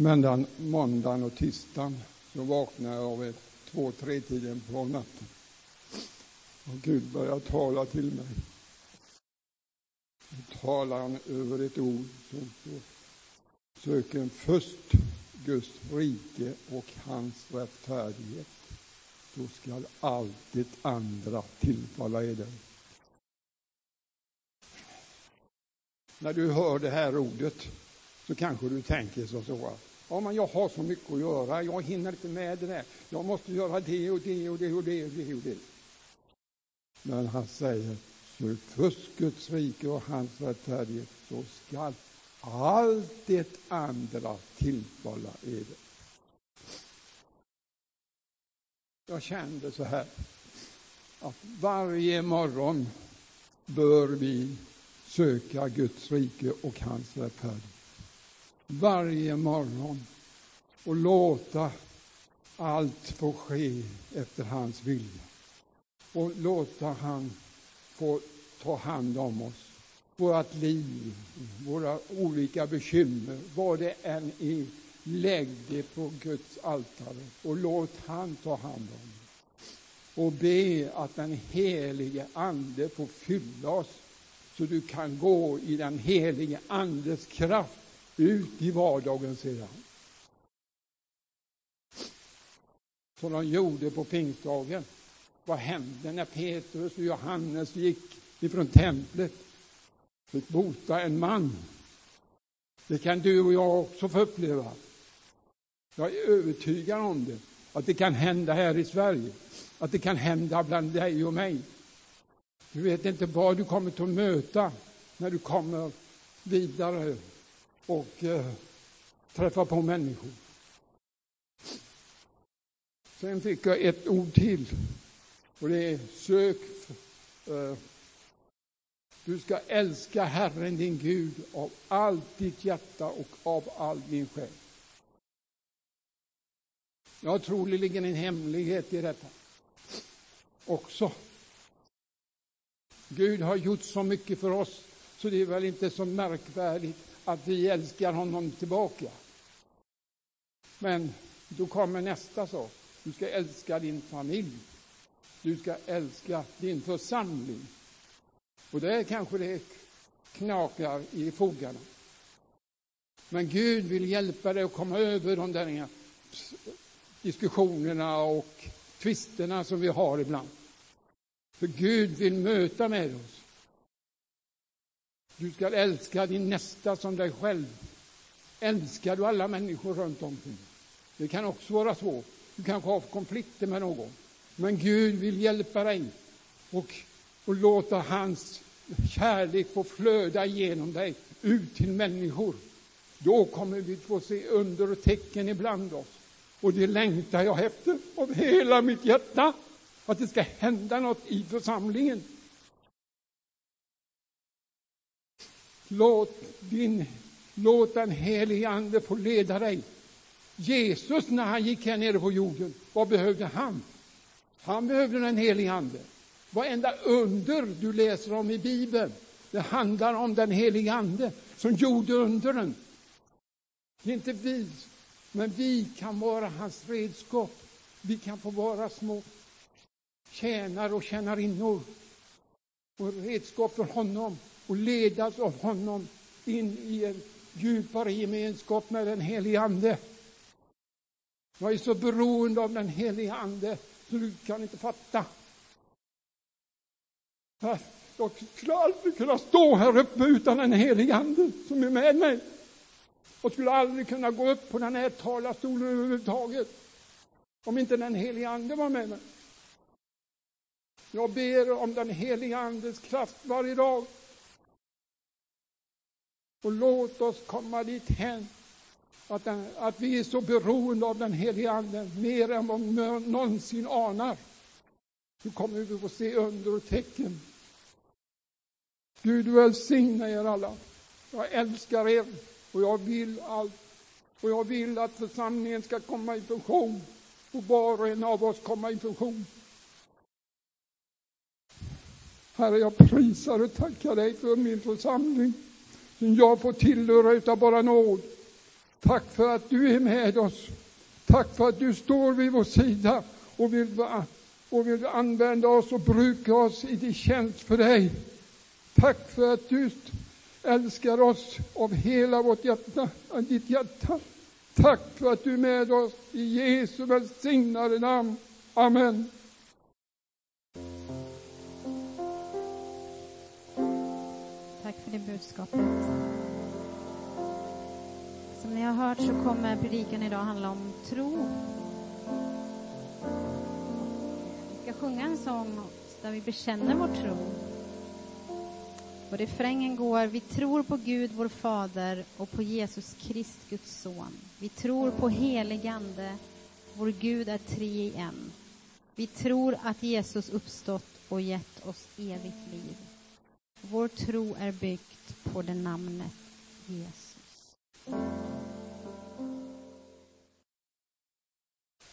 Men den måndagen och tisdagen så vaknade jag av ett två, tre tiden på natten. Och Gud började tala till mig. Nu talar han över ett ord som står Söken först Guds rike och hans rättfärdighet. Då skall allt det andra tillfalla eder. När du hör det här ordet så kanske du tänker så, så Ja, men jag har så mycket att göra. Jag hinner inte med det där. Jag måste göra det och det och det och det och det. Och det. Men han säger, sök först Guds rike och hans rättfärdighet, så skall allt det andra tillfalla eder. Jag kände så här, att varje morgon bör vi söka Guds rike och hans rättfärdighet varje morgon och låta allt få ske efter hans vilja. Och låta han få ta hand om oss, vårt liv, våra olika bekymmer, vad det än är. Lägg det på Guds altare och låt han ta hand om det. Och be att den helige Ande får fylla oss så du kan gå i den helige Andes kraft ut i vardagen sedan. Som de gjorde på pingstdagen. Vad hände när Petrus och Johannes gick ifrån templet? Fick bota en man. Det kan du och jag också få uppleva. Jag är övertygad om det, att det kan hända här i Sverige. Att det kan hända bland dig och mig. Du vet inte vad du kommer att möta när du kommer vidare och eh, träffa på människor. Sen fick jag ett ord till och det är sök. Eh, du ska älska Herren din Gud av allt ditt hjärta och av all din själ. Jag tror det ligger en hemlighet i detta också. Gud har gjort så mycket för oss så det är väl inte så märkvärdigt att vi älskar honom tillbaka. Men då kommer nästa sak. Du ska älska din familj. Du ska älska din församling. Och där kanske det knakar i fogarna. Men Gud vill hjälpa dig att komma över de där diskussionerna och tvisterna som vi har ibland. För Gud vill möta med oss. Du ska älska din nästa som dig själv. Älskar du alla människor runt omkring? Det kan också vara svårt. Du kanske har konflikter med någon. Men Gud vill hjälpa dig och, och låta hans kärlek få flöda genom dig ut till människor. Då kommer vi få se under och tecken ibland oss. Och det längtar jag efter av hela mitt hjärta. Att det ska hända något i församlingen. Låt, din, låt den helige Ande få leda dig. Jesus, när han gick här nere på jorden, vad behövde han? Han behövde den helige Ande. Varenda under du läser om i Bibeln, det handlar om den helige Ande som gjorde underen. Det är inte vi, men vi kan vara hans redskap. Vi kan få vara små tjänare och tjänarinnor och redskap för honom och ledas av honom in i en djupare gemenskap med den helige Ande. Jag är så beroende av den helige Ande så du kan inte fatta. Jag skulle aldrig kunna stå här uppe utan den helige Ande som är med mig. Och skulle aldrig kunna gå upp på den här talarstolen överhuvudtaget om inte den helige Ande var med mig. Jag ber om den helige Andes kraft varje dag. Och låt oss komma dit hän att, den, att vi är så beroende av den helige Ande, mer än vad vi någonsin anar. Nu kommer vi få se under och tecken. Gud välsigne er alla. Jag älskar er och jag vill allt. Och jag vill att församlingen ska komma i funktion och var och en av oss komma i funktion. Herre, jag prisar och tackar dig för min församling som jag får tillhöra utav bara nåd. Tack för att du är med oss. Tack för att du står vid vår sida och vill, och vill använda oss och bruka oss i din tjänst för dig. Tack för att du älskar oss av hela vårt hjärta, ditt hjärta. Tack för att du är med oss i Jesu välsignade namn. Amen. Tack för det budskapet. Som ni har hört så kommer predikan idag handla om tro. Vi ska sjunga en sång där vi bekänner vår tro. Och refrängen går, vi tror på Gud, vår Fader, och på Jesus Krist, Guds son. Vi tror på helig Ande, vår Gud är tre i en. Vi tror att Jesus uppstått och gett oss evigt liv. Vår tro är byggt på det namnet Jesus.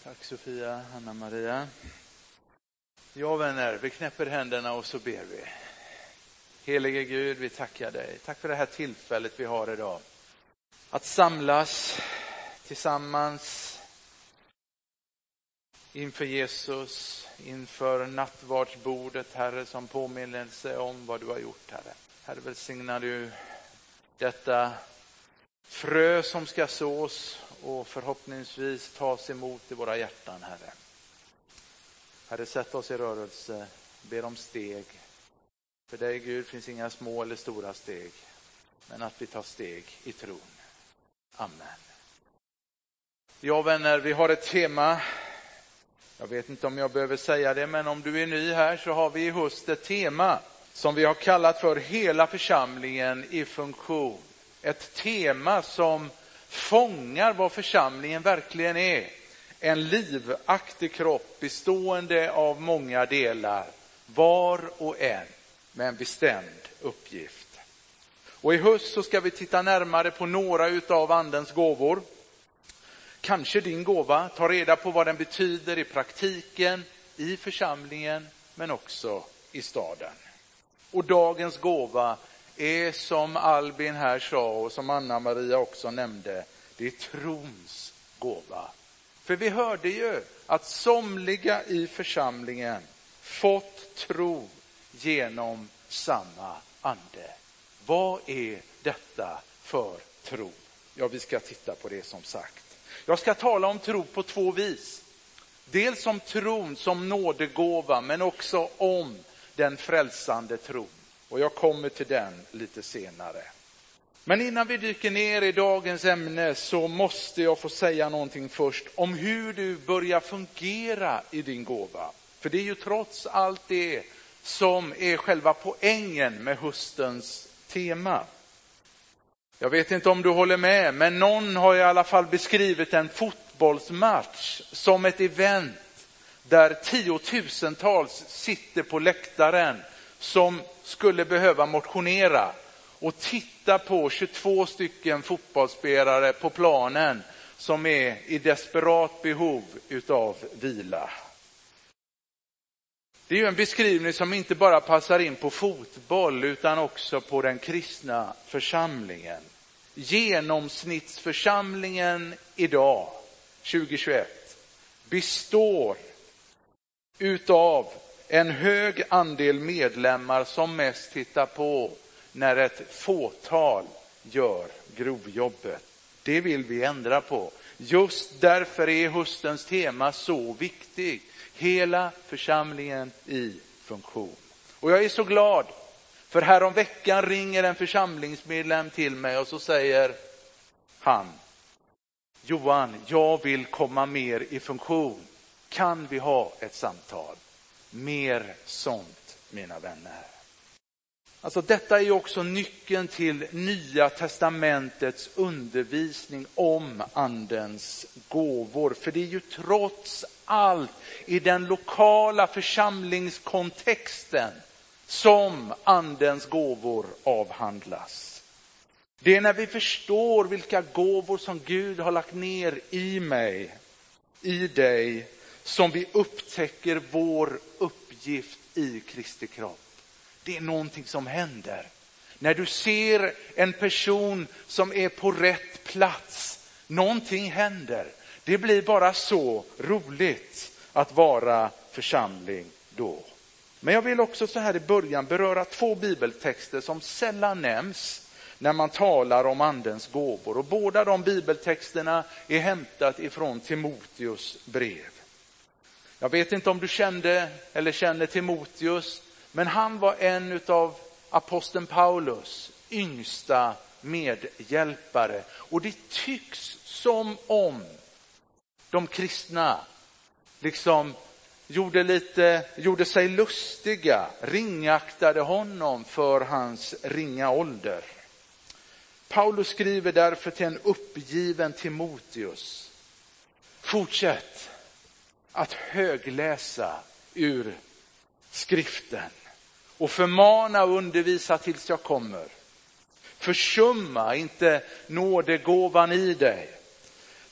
Tack Sofia, Anna-Maria. Ja vänner, vi knäpper händerna och så ber vi. Helige Gud, vi tackar dig. Tack för det här tillfället vi har idag. Att samlas tillsammans inför Jesus, inför nattvardsbordet, Herre, som påminnelse om vad du har gjort, Herre. Herre, välsigna du detta frö som ska sås och förhoppningsvis tas emot i våra hjärtan, Herre. Herre, sätt oss i rörelse, ber om steg. För dig, Gud, finns inga små eller stora steg, men att vi tar steg i tron. Amen. Ja, vänner, vi har ett tema. Jag vet inte om jag behöver säga det, men om du är ny här så har vi i höst ett tema som vi har kallat för Hela församlingen i funktion. Ett tema som fångar vad församlingen verkligen är. En livaktig kropp bestående av många delar, var och en med en bestämd uppgift. Och i höst så ska vi titta närmare på några utav andens gåvor. Kanske din gåva, ta reda på vad den betyder i praktiken, i församlingen, men också i staden. Och dagens gåva är som Albin här sa och som Anna-Maria också nämnde, det är trons gåva. För vi hörde ju att somliga i församlingen fått tro genom samma ande. Vad är detta för tro? Ja, vi ska titta på det som sagt. Jag ska tala om tro på två vis. Dels om tron som nådegåva, men också om den frälsande tron. Och jag kommer till den lite senare. Men innan vi dyker ner i dagens ämne så måste jag få säga någonting först om hur du börjar fungera i din gåva. För det är ju trots allt det som är själva poängen med höstens tema. Jag vet inte om du håller med, men någon har i alla fall beskrivit en fotbollsmatch som ett event där tiotusentals sitter på läktaren som skulle behöva motionera och titta på 22 stycken fotbollsspelare på planen som är i desperat behov utav vila. Det är ju en beskrivning som inte bara passar in på fotboll utan också på den kristna församlingen. Genomsnittsförsamlingen idag, 2021, består utav en hög andel medlemmar som mest tittar på när ett fåtal gör grovjobbet. Det vill vi ändra på. Just därför är höstens tema så viktigt hela församlingen i funktion. Och jag är så glad, för häromveckan ringer en församlingsmedlem till mig och så säger han, Johan, jag vill komma mer i funktion. Kan vi ha ett samtal? Mer sånt, mina vänner. Alltså detta är ju också nyckeln till Nya testamentets undervisning om Andens gåvor. För det är ju trots allt i den lokala församlingskontexten som Andens gåvor avhandlas. Det är när vi förstår vilka gåvor som Gud har lagt ner i mig, i dig, som vi upptäcker vår uppgift i Kristi kropp. Det är någonting som händer. När du ser en person som är på rätt plats Någonting händer. Det blir bara så roligt att vara församling då. Men jag vill också så här i början beröra två bibeltexter som sällan nämns när man talar om andens gåvor. Och båda de bibeltexterna är hämtat ifrån Timoteus brev. Jag vet inte om du kände eller känner Timoteus, men han var en av aposteln Paulus yngsta medhjälpare. Och det tycks som om de kristna liksom gjorde, lite, gjorde sig lustiga, ringaktade honom för hans ringa ålder. Paulus skriver därför till en uppgiven Timoteus. Fortsätt att högläsa ur skriften och förmana och undervisa tills jag kommer. Försumma inte nådegåvan i dig,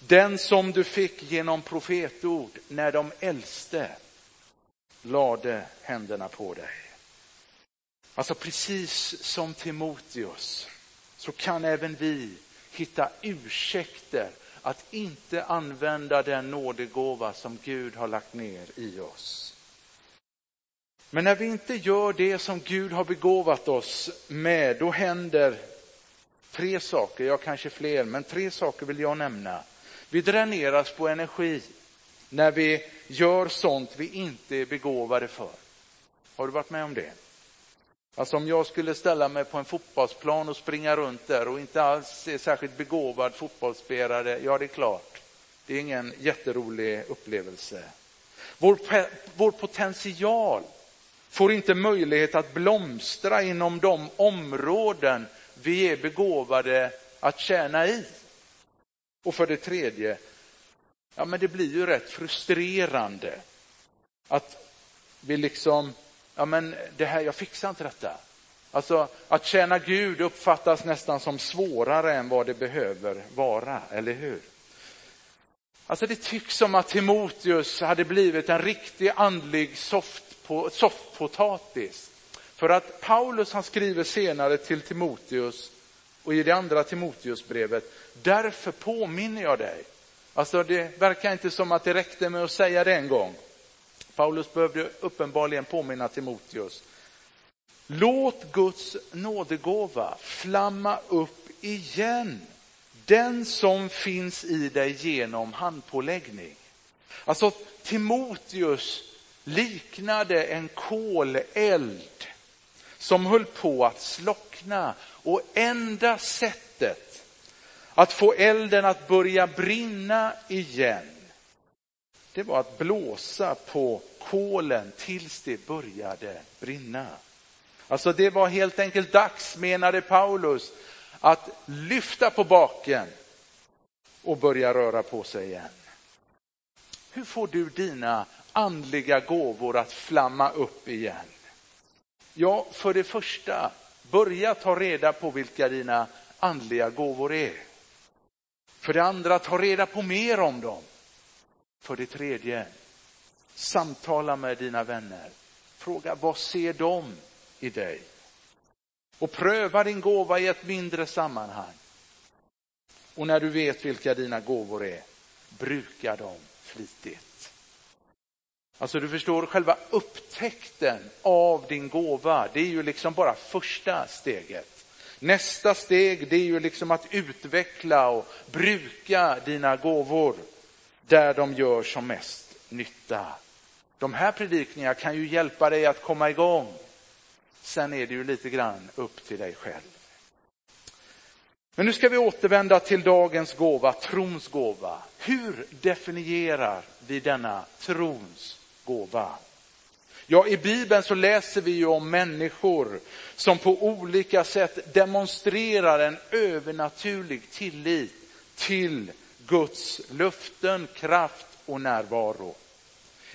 den som du fick genom profetord när de äldste lade händerna på dig. Alltså precis som Timoteus så kan även vi hitta ursäkter att inte använda den nådegåva som Gud har lagt ner i oss. Men när vi inte gör det som Gud har begåvat oss med, då händer tre saker, ja kanske fler, men tre saker vill jag nämna. Vi dräneras på energi när vi gör sånt vi inte är begåvade för. Har du varit med om det? Alltså om jag skulle ställa mig på en fotbollsplan och springa runt där och inte alls är särskilt begåvad fotbollsspelare, ja det är klart. Det är ingen jätterolig upplevelse. Vår, vår potential får inte möjlighet att blomstra inom de områden vi är begåvade att tjäna i. Och för det tredje, ja men det blir ju rätt frustrerande att vi liksom ja men det här, jag fixar inte detta. Alltså att tjäna Gud uppfattas nästan som svårare än vad det behöver vara, eller hur? Alltså det tycks som att Timoteus hade blivit en riktig andlig softpotatis. För att Paulus han skriver senare till Timoteus och i det andra Timoteusbrevet, därför påminner jag dig. Alltså det verkar inte som att det räckte med att säga det en gång. Paulus behövde uppenbarligen påminna Timoteus. Låt Guds nådegåva flamma upp igen. Den som finns i dig genom handpåläggning. Alltså Timoteus liknade en koleld som höll på att slockna och enda sättet att få elden att börja brinna igen det var att blåsa på kolen tills det började brinna. Alltså det var helt enkelt dags, menade Paulus, att lyfta på baken och börja röra på sig igen. Hur får du dina andliga gåvor att flamma upp igen? Ja, för det första, börja ta reda på vilka dina andliga gåvor är. För det andra, ta reda på mer om dem. För det tredje, samtala med dina vänner. Fråga vad ser de i dig? Och pröva din gåva i ett mindre sammanhang. Och när du vet vilka dina gåvor är, bruka dem flitigt. Alltså du förstår, själva upptäckten av din gåva, det är ju liksom bara första steget. Nästa steg, det är ju liksom att utveckla och bruka dina gåvor där de gör som mest nytta. De här predikningarna kan ju hjälpa dig att komma igång. Sen är det ju lite grann upp till dig själv. Men nu ska vi återvända till dagens gåva, trons gåva. Hur definierar vi denna trons gåva? Ja, i Bibeln så läser vi ju om människor som på olika sätt demonstrerar en övernaturlig tillit till Guds löften, kraft och närvaro.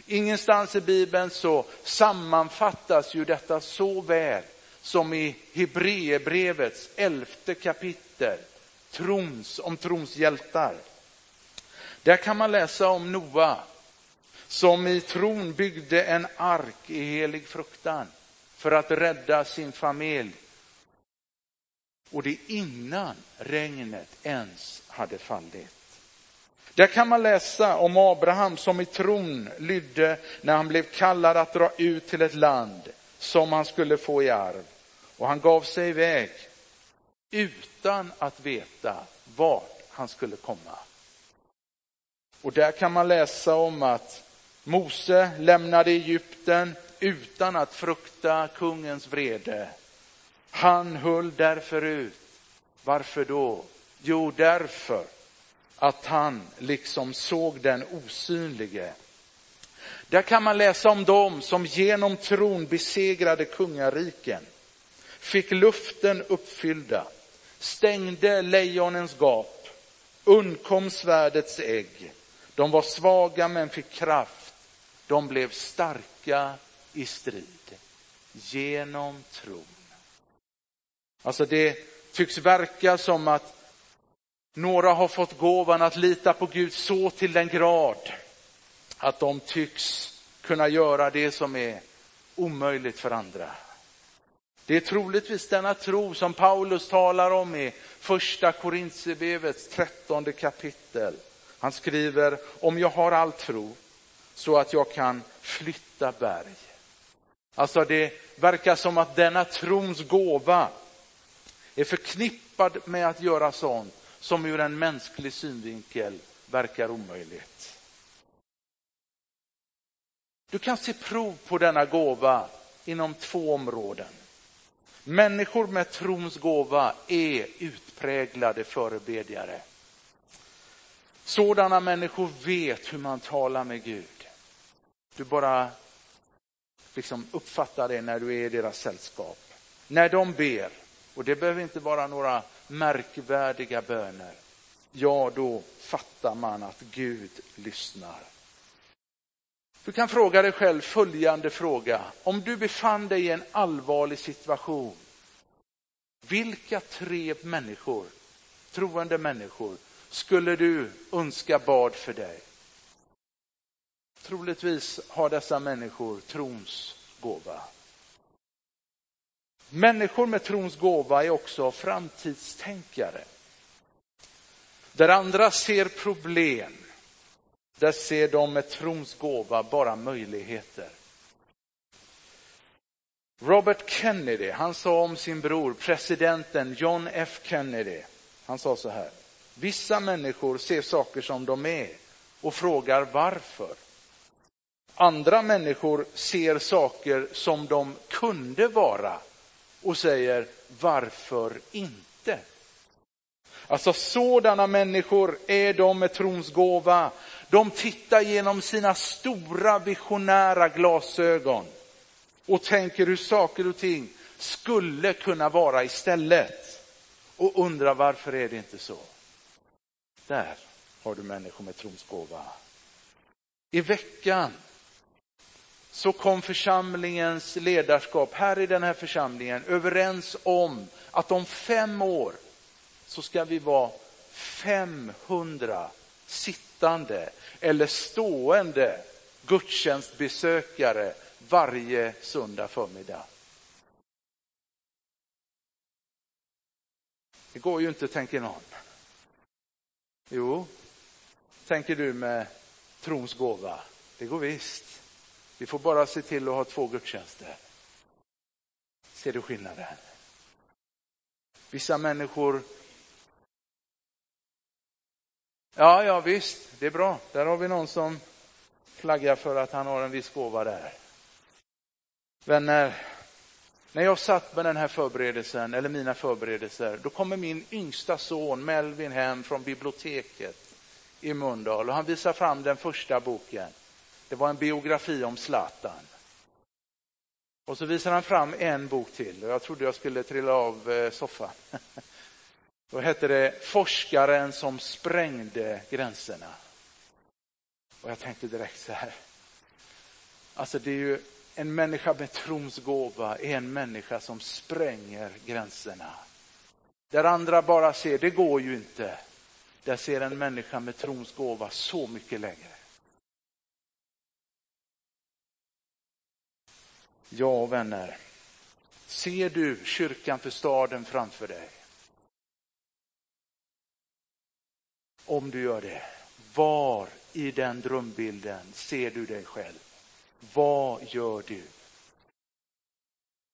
Ingenstans i Bibeln så sammanfattas ju detta så väl som i Hebreerbrevets elfte kapitel, trons, om trons hjältar. Där kan man läsa om Noa som i tron byggde en ark i helig fruktan för att rädda sin familj. Och det innan regnet ens hade fallit. Där kan man läsa om Abraham som i tron lydde när han blev kallad att dra ut till ett land som han skulle få i arv. Och han gav sig iväg utan att veta vart han skulle komma. Och där kan man läsa om att Mose lämnade Egypten utan att frukta kungens vrede. Han höll därför ut. Varför då? Jo, därför att han liksom såg den osynlige. Där kan man läsa om dem som genom tron besegrade kungariken, fick luften uppfyllda, stängde lejonens gap, undkom svärdets ägg. De var svaga men fick kraft. De blev starka i strid genom tron. Alltså det tycks verka som att några har fått gåvan att lita på Gud så till den grad att de tycks kunna göra det som är omöjligt för andra. Det är troligtvis denna tro som Paulus talar om i första Korintierbrevets trettonde kapitel. Han skriver, om jag har all tro så att jag kan flytta berg. Alltså det verkar som att denna trons gåva är förknippad med att göra sånt som ur en mänsklig synvinkel verkar omöjligt. Du kan se prov på denna gåva inom två områden. Människor med trons gåva är utpräglade förebedjare. Sådana människor vet hur man talar med Gud. Du bara liksom uppfattar det när du är i deras sällskap. När de ber, och det behöver inte vara några märkvärdiga böner, ja, då fattar man att Gud lyssnar. Du kan fråga dig själv följande fråga. Om du befann dig i en allvarlig situation, vilka tre människor, troende människor, skulle du önska bad för dig? Troligtvis har dessa människor trons gåva. Människor med trons gåva är också framtidstänkare. Där andra ser problem, där ser de med trons gåva bara möjligheter. Robert Kennedy, han sa om sin bror, presidenten John F Kennedy, han sa så här. Vissa människor ser saker som de är och frågar varför. Andra människor ser saker som de kunde vara och säger varför inte? Alltså sådana människor är de med trons gåva. De tittar genom sina stora visionära glasögon och tänker hur saker och ting skulle kunna vara istället och undrar varför är det inte så? Där har du människor med trons gåva. I veckan så kom församlingens ledarskap här i den här församlingen överens om att om fem år så ska vi vara 500 sittande eller stående gudstjänstbesökare varje söndag förmiddag. Det går ju inte, tänker någon. Jo, tänker du med trons gåva. Det går visst. Vi får bara se till att ha två gudstjänster. Ser du skillnaden? Vissa människor Ja, ja visst, det är bra. Där har vi någon som flaggar för att han har en viss gåva där. Vänner, när jag satt med den här förberedelsen, eller mina förberedelser, då kommer min yngsta son Melvin hem från biblioteket i Mölndal och han visar fram den första boken. Det var en biografi om Zlatan. Och så visar han fram en bok till och jag trodde jag skulle trilla av eh, soffan. Då hette det Forskaren som sprängde gränserna. Och jag tänkte direkt så här. Alltså det är ju en människa med trons gåva är en människa som spränger gränserna. Där andra bara ser, det går ju inte. Där ser en människa med trons gåva så mycket längre. Ja, vänner. Ser du kyrkan för staden framför dig? Om du gör det, Var i den drömbilden ser du dig själv? Vad gör du?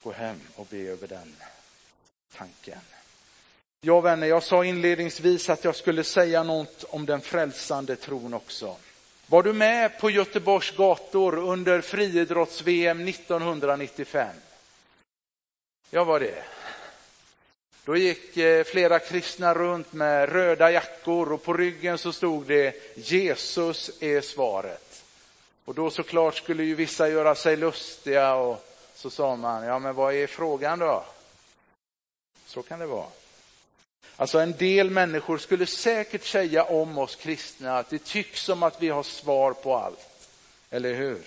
Gå hem och be över den tanken. Ja, vänner, jag sa inledningsvis att jag skulle säga något om den frälsande tron också. Var du med på Göteborgs gator under friidrotts-VM 1995? Jag var det. Då gick eh, flera kristna runt med röda jackor och på ryggen så stod det Jesus är svaret. Och då såklart skulle ju vissa göra sig lustiga och så sa man, ja men vad är frågan då? Så kan det vara. Alltså en del människor skulle säkert säga om oss kristna att det tycks som att vi har svar på allt. Eller hur?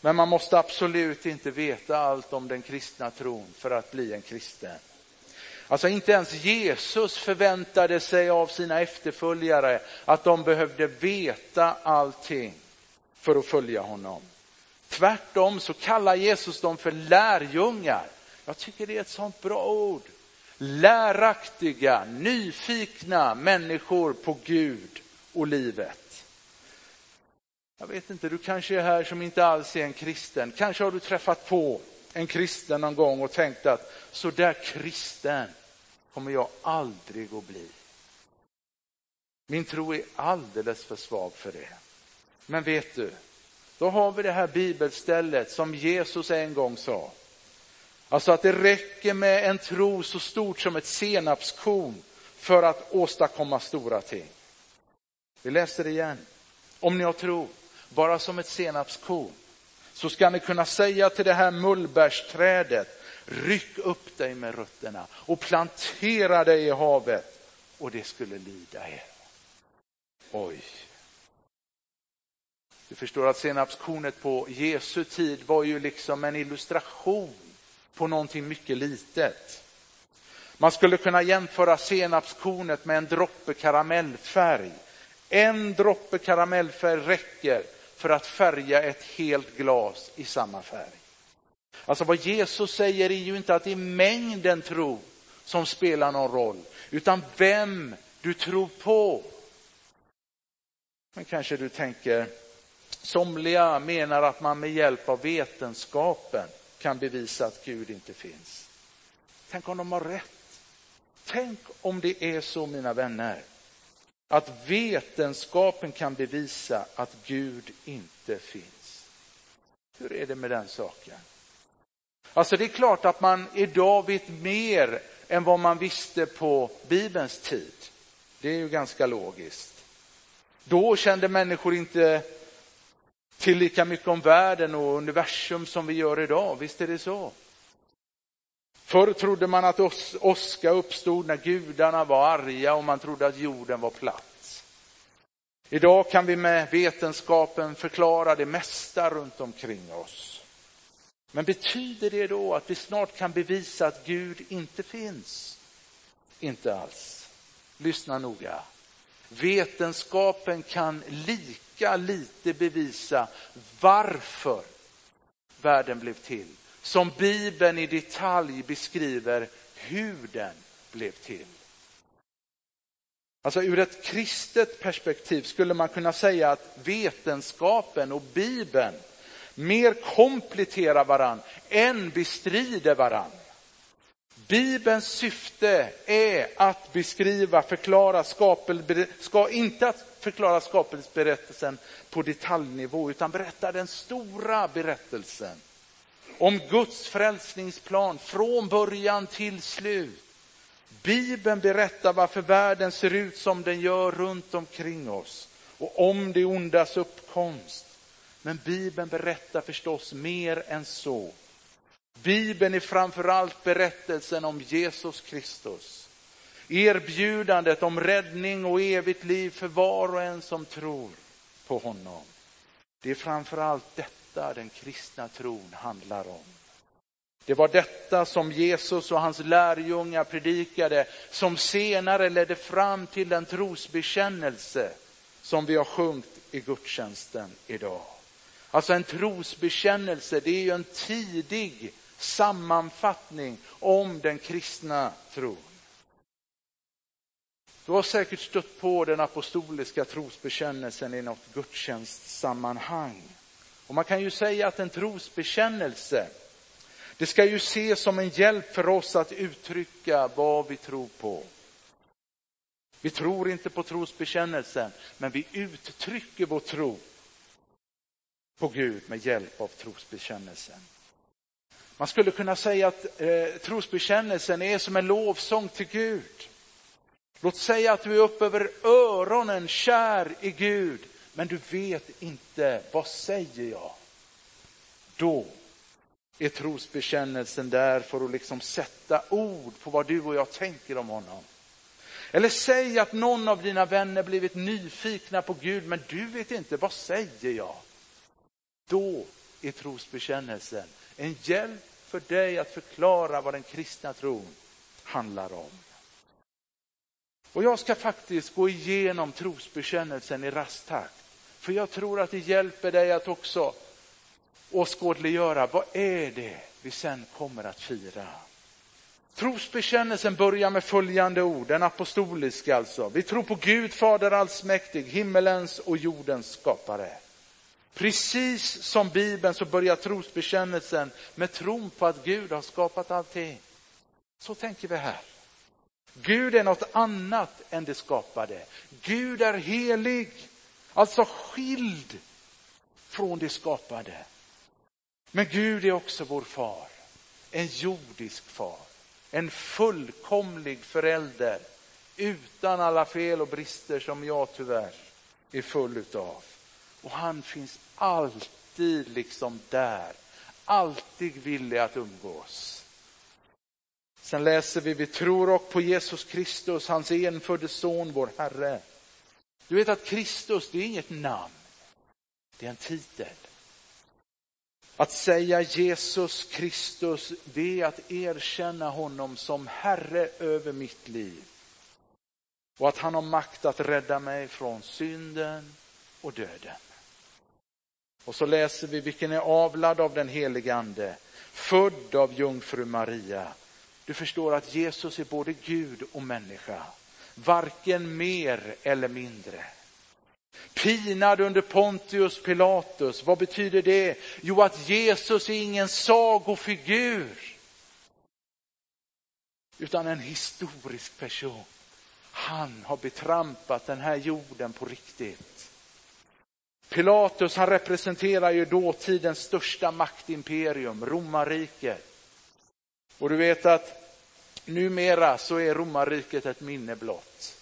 Men man måste absolut inte veta allt om den kristna tron för att bli en kristen. Alltså inte ens Jesus förväntade sig av sina efterföljare att de behövde veta allting för att följa honom. Tvärtom så kallar Jesus dem för lärjungar. Jag tycker det är ett sånt bra ord läraktiga, nyfikna människor på Gud och livet. Jag vet inte, du kanske är här som inte alls är en kristen. Kanske har du träffat på en kristen någon gång och tänkt att så där kristen kommer jag aldrig att bli. Min tro är alldeles för svag för det. Men vet du, då har vi det här bibelstället som Jesus en gång sa. Alltså att det räcker med en tro så stort som ett senapskorn för att åstadkomma stora ting. Vi läser det igen. Om ni har tro, bara som ett senapskorn, så ska ni kunna säga till det här mullbärsträdet, ryck upp dig med rötterna och plantera dig i havet och det skulle lyda er. Oj. Du förstår att senapskornet på Jesu tid var ju liksom en illustration på någonting mycket litet. Man skulle kunna jämföra senapskornet med en droppe karamellfärg. En droppe karamellfärg räcker för att färga ett helt glas i samma färg. Alltså vad Jesus säger är ju inte att det är mängden tro som spelar någon roll, utan vem du tror på. Men kanske du tänker, somliga menar att man med hjälp av vetenskapen kan bevisa att Gud inte finns. Tänk om de har rätt. Tänk om det är så, mina vänner, att vetenskapen kan bevisa att Gud inte finns. Hur är det med den saken? Alltså det är klart att man idag vet mer än vad man visste på Bibelns tid. Det är ju ganska logiskt. Då kände människor inte till lika mycket om världen och universum som vi gör idag. Visst är det så? Förr trodde man att åska uppstod när gudarna var arga och man trodde att jorden var platt. Idag kan vi med vetenskapen förklara det mesta runt omkring oss. Men betyder det då att vi snart kan bevisa att Gud inte finns? Inte alls. Lyssna noga. Vetenskapen kan lika lika lite bevisa varför världen blev till som Bibeln i detalj beskriver hur den blev till. Alltså ur ett kristet perspektiv skulle man kunna säga att vetenskapen och Bibeln mer kompletterar varann än bestrider varann. Bibelns syfte är att beskriva, förklara skapel, ska inte att förklara skapelseberättelsen på detaljnivå utan berättar den stora berättelsen om Guds frälsningsplan från början till slut. Bibeln berättar varför världen ser ut som den gör runt omkring oss och om det ondas uppkomst. Men Bibeln berättar förstås mer än så. Bibeln är framförallt berättelsen om Jesus Kristus. Erbjudandet om räddning och evigt liv för var och en som tror på honom. Det är framförallt detta den kristna tron handlar om. Det var detta som Jesus och hans lärjungar predikade som senare ledde fram till den trosbekännelse som vi har sjungit i gudstjänsten idag. Alltså en trosbekännelse, det är ju en tidig sammanfattning om den kristna tron. Du har säkert stött på den apostoliska trosbekännelsen i något gudstjänstsammanhang. Och man kan ju säga att en trosbekännelse, det ska ju ses som en hjälp för oss att uttrycka vad vi tror på. Vi tror inte på trosbekännelsen, men vi uttrycker vår tro på Gud med hjälp av trosbekännelsen. Man skulle kunna säga att eh, trosbekännelsen är som en lovsång till Gud. Låt säga att du är upp över öronen kär i Gud, men du vet inte, vad säger jag? Då är trosbekännelsen där för att liksom sätta ord på vad du och jag tänker om honom. Eller säg att någon av dina vänner blivit nyfikna på Gud, men du vet inte, vad säger jag? Då är trosbekännelsen en hjälp för dig att förklara vad den kristna tron handlar om. Och jag ska faktiskt gå igenom trosbekännelsen i rasttakt. För jag tror att det hjälper dig att också åskådliggöra vad är det vi sen kommer att fira. Trosbekännelsen börjar med följande ord, den apostoliska alltså. Vi tror på Gud, Fader allsmäktig, himmelens och jordens skapare. Precis som Bibeln så börjar trosbekännelsen med tron på att Gud har skapat allting. Så tänker vi här. Gud är något annat än det skapade. Gud är helig, alltså skild från det skapade. Men Gud är också vår far, en jordisk far, en fullkomlig förälder utan alla fel och brister som jag tyvärr är full utav. Och han finns alltid liksom där, alltid villig att umgås. Sen läser vi, vi tror och på Jesus Kristus, hans enfödde son, vår Herre. Du vet att Kristus, det är inget namn, det är en titel. Att säga Jesus Kristus, det är att erkänna honom som Herre över mitt liv. Och att han har makt att rädda mig från synden och döden. Och så läser vi vilken är avlad av den helige Ande, född av jungfru Maria. Du förstår att Jesus är både Gud och människa, varken mer eller mindre. Pinad under Pontius Pilatus, vad betyder det? Jo, att Jesus är ingen sagofigur, utan en historisk person. Han har betrampat den här jorden på riktigt. Pilatus han representerar ju dåtidens största maktimperium, romarriket. Och du vet att numera så är romarriket ett minne blott.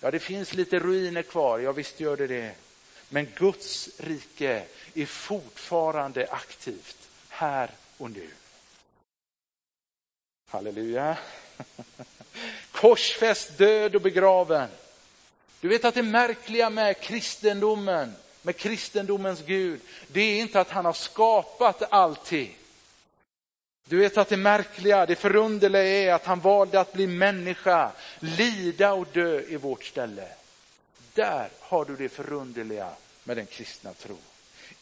Ja, det finns lite ruiner kvar, ja visst gör det det. Men Guds rike är fortfarande aktivt här och nu. Halleluja. Korsfäst, död och begraven. Du vet att det märkliga med kristendomen med kristendomens Gud, det är inte att han har skapat allting. Du vet att det märkliga, det förunderliga är att han valde att bli människa, lida och dö i vårt ställe. Där har du det förunderliga med den kristna tron.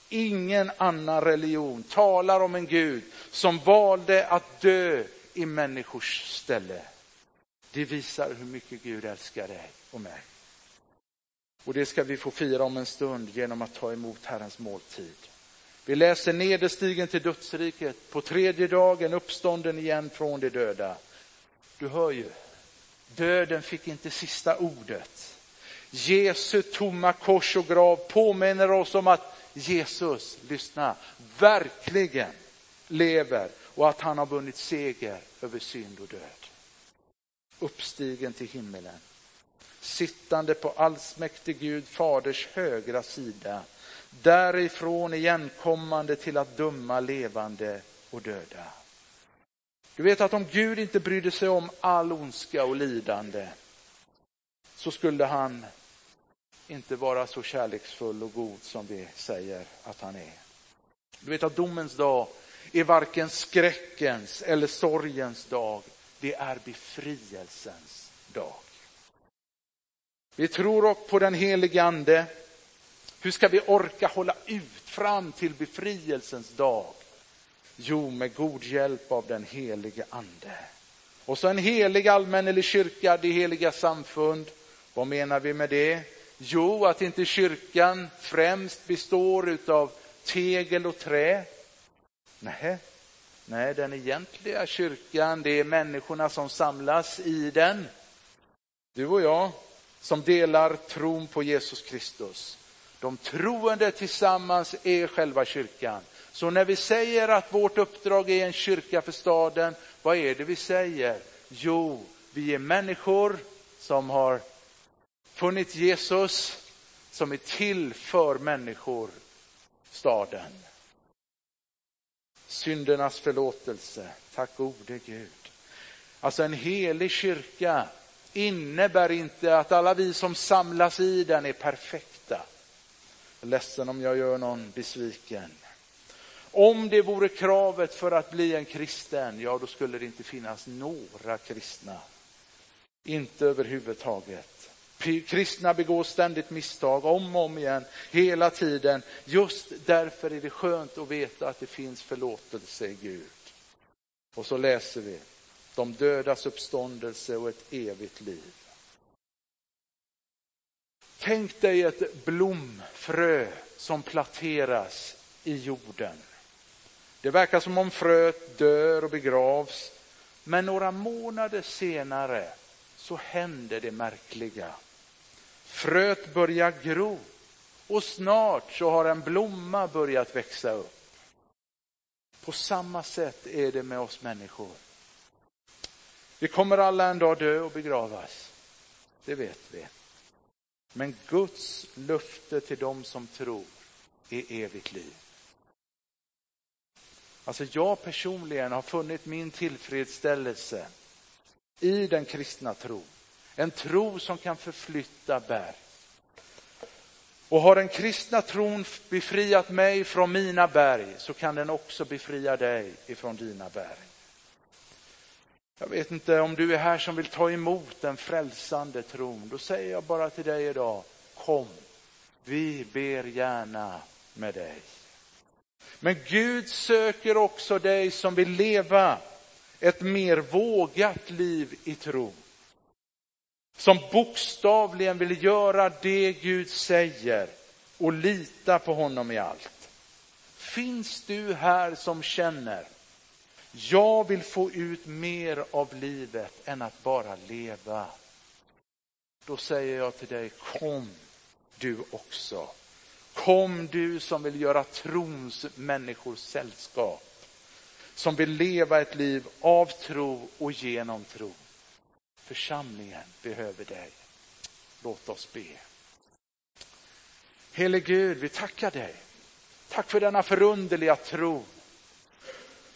Ingen annan religion talar om en Gud som valde att dö i människors ställe. Det visar hur mycket Gud älskar dig och mig. Och det ska vi få fira om en stund genom att ta emot Herrens måltid. Vi läser nederstigen till dödsriket, på tredje dagen uppstånden igen från de döda. Du hör ju, döden fick inte sista ordet. Jesu tomma kors och grav påminner oss om att Jesus, lyssna, verkligen lever och att han har vunnit seger över synd och död. Uppstigen till himmelen sittande på allsmäktig Gud faders högra sida, därifrån igenkommande till att döma levande och döda. Du vet att om Gud inte brydde sig om all ondska och lidande så skulle han inte vara så kärleksfull och god som vi säger att han är. Du vet att domens dag är varken skräckens eller sorgens dag, det är befrielsens dag. Vi tror också på den helige Ande. Hur ska vi orka hålla ut fram till befrielsens dag? Jo, med god hjälp av den helige Ande. Och så en helig allmännelig kyrka, det heliga samfund. Vad menar vi med det? Jo, att inte kyrkan främst består av tegel och trä. Nej, nej, den egentliga kyrkan, det är människorna som samlas i den. Du och jag som delar tron på Jesus Kristus. De troende tillsammans är själva kyrkan. Så när vi säger att vårt uppdrag är en kyrka för staden, vad är det vi säger? Jo, vi är människor som har funnit Jesus, som är till för människor, staden. Syndernas förlåtelse, tack gode Gud. Alltså en helig kyrka innebär inte att alla vi som samlas i den är perfekta. Jag är ledsen om jag gör någon besviken. Om det vore kravet för att bli en kristen, ja då skulle det inte finnas några kristna. Inte överhuvudtaget. Kristna begår ständigt misstag, om och om igen, hela tiden. Just därför är det skönt att veta att det finns förlåtelse i Gud. Och så läser vi, de dödas uppståndelse och ett evigt liv. Tänk dig ett blomfrö som planteras i jorden. Det verkar som om fröet dör och begravs, men några månader senare så händer det märkliga. Fröet börjar gro och snart så har en blomma börjat växa upp. På samma sätt är det med oss människor. Vi kommer alla en dag dö och begravas. Det vet vi. Men Guds löfte till dem som tror är evigt liv. Alltså jag personligen har funnit min tillfredsställelse i den kristna tron. En tro som kan förflytta berg. Och har den kristna tron befriat mig från mina berg så kan den också befria dig ifrån dina berg. Jag vet inte om du är här som vill ta emot den frälsande tron. Då säger jag bara till dig idag, kom, vi ber gärna med dig. Men Gud söker också dig som vill leva ett mer vågat liv i tro. Som bokstavligen vill göra det Gud säger och lita på honom i allt. Finns du här som känner, jag vill få ut mer av livet än att bara leva. Då säger jag till dig, kom du också. Kom du som vill göra trons människor sällskap. Som vill leva ett liv av tro och genom tro. Församlingen behöver dig. Låt oss be. Helig Gud, vi tackar dig. Tack för denna förunderliga tro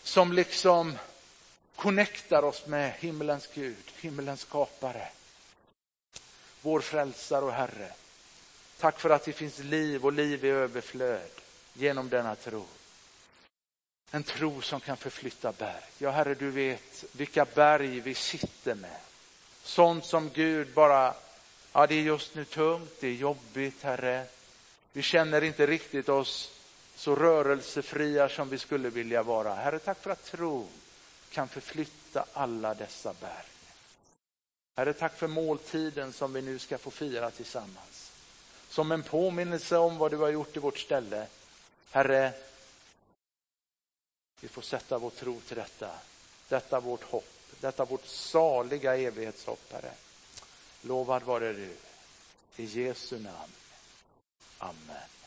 som liksom connectar oss med himmelens Gud, himmelens skapare. Vår frälsare och Herre. Tack för att det finns liv och liv i överflöd genom denna tro. En tro som kan förflytta berg. Ja, Herre, du vet vilka berg vi sitter med. Sånt som Gud bara, ja det är just nu tungt, det är jobbigt, Herre. Vi känner inte riktigt oss så rörelsefria som vi skulle vilja vara. Herre, tack för att tro kan förflytta alla dessa berg. Herre, tack för måltiden som vi nu ska få fira tillsammans. Som en påminnelse om vad du har gjort i vårt ställe. Herre, vi får sätta vår tro till detta. Detta vårt hopp, detta vårt saliga evighetshopp, Herre. Lovad vare du. I Jesu namn. Amen.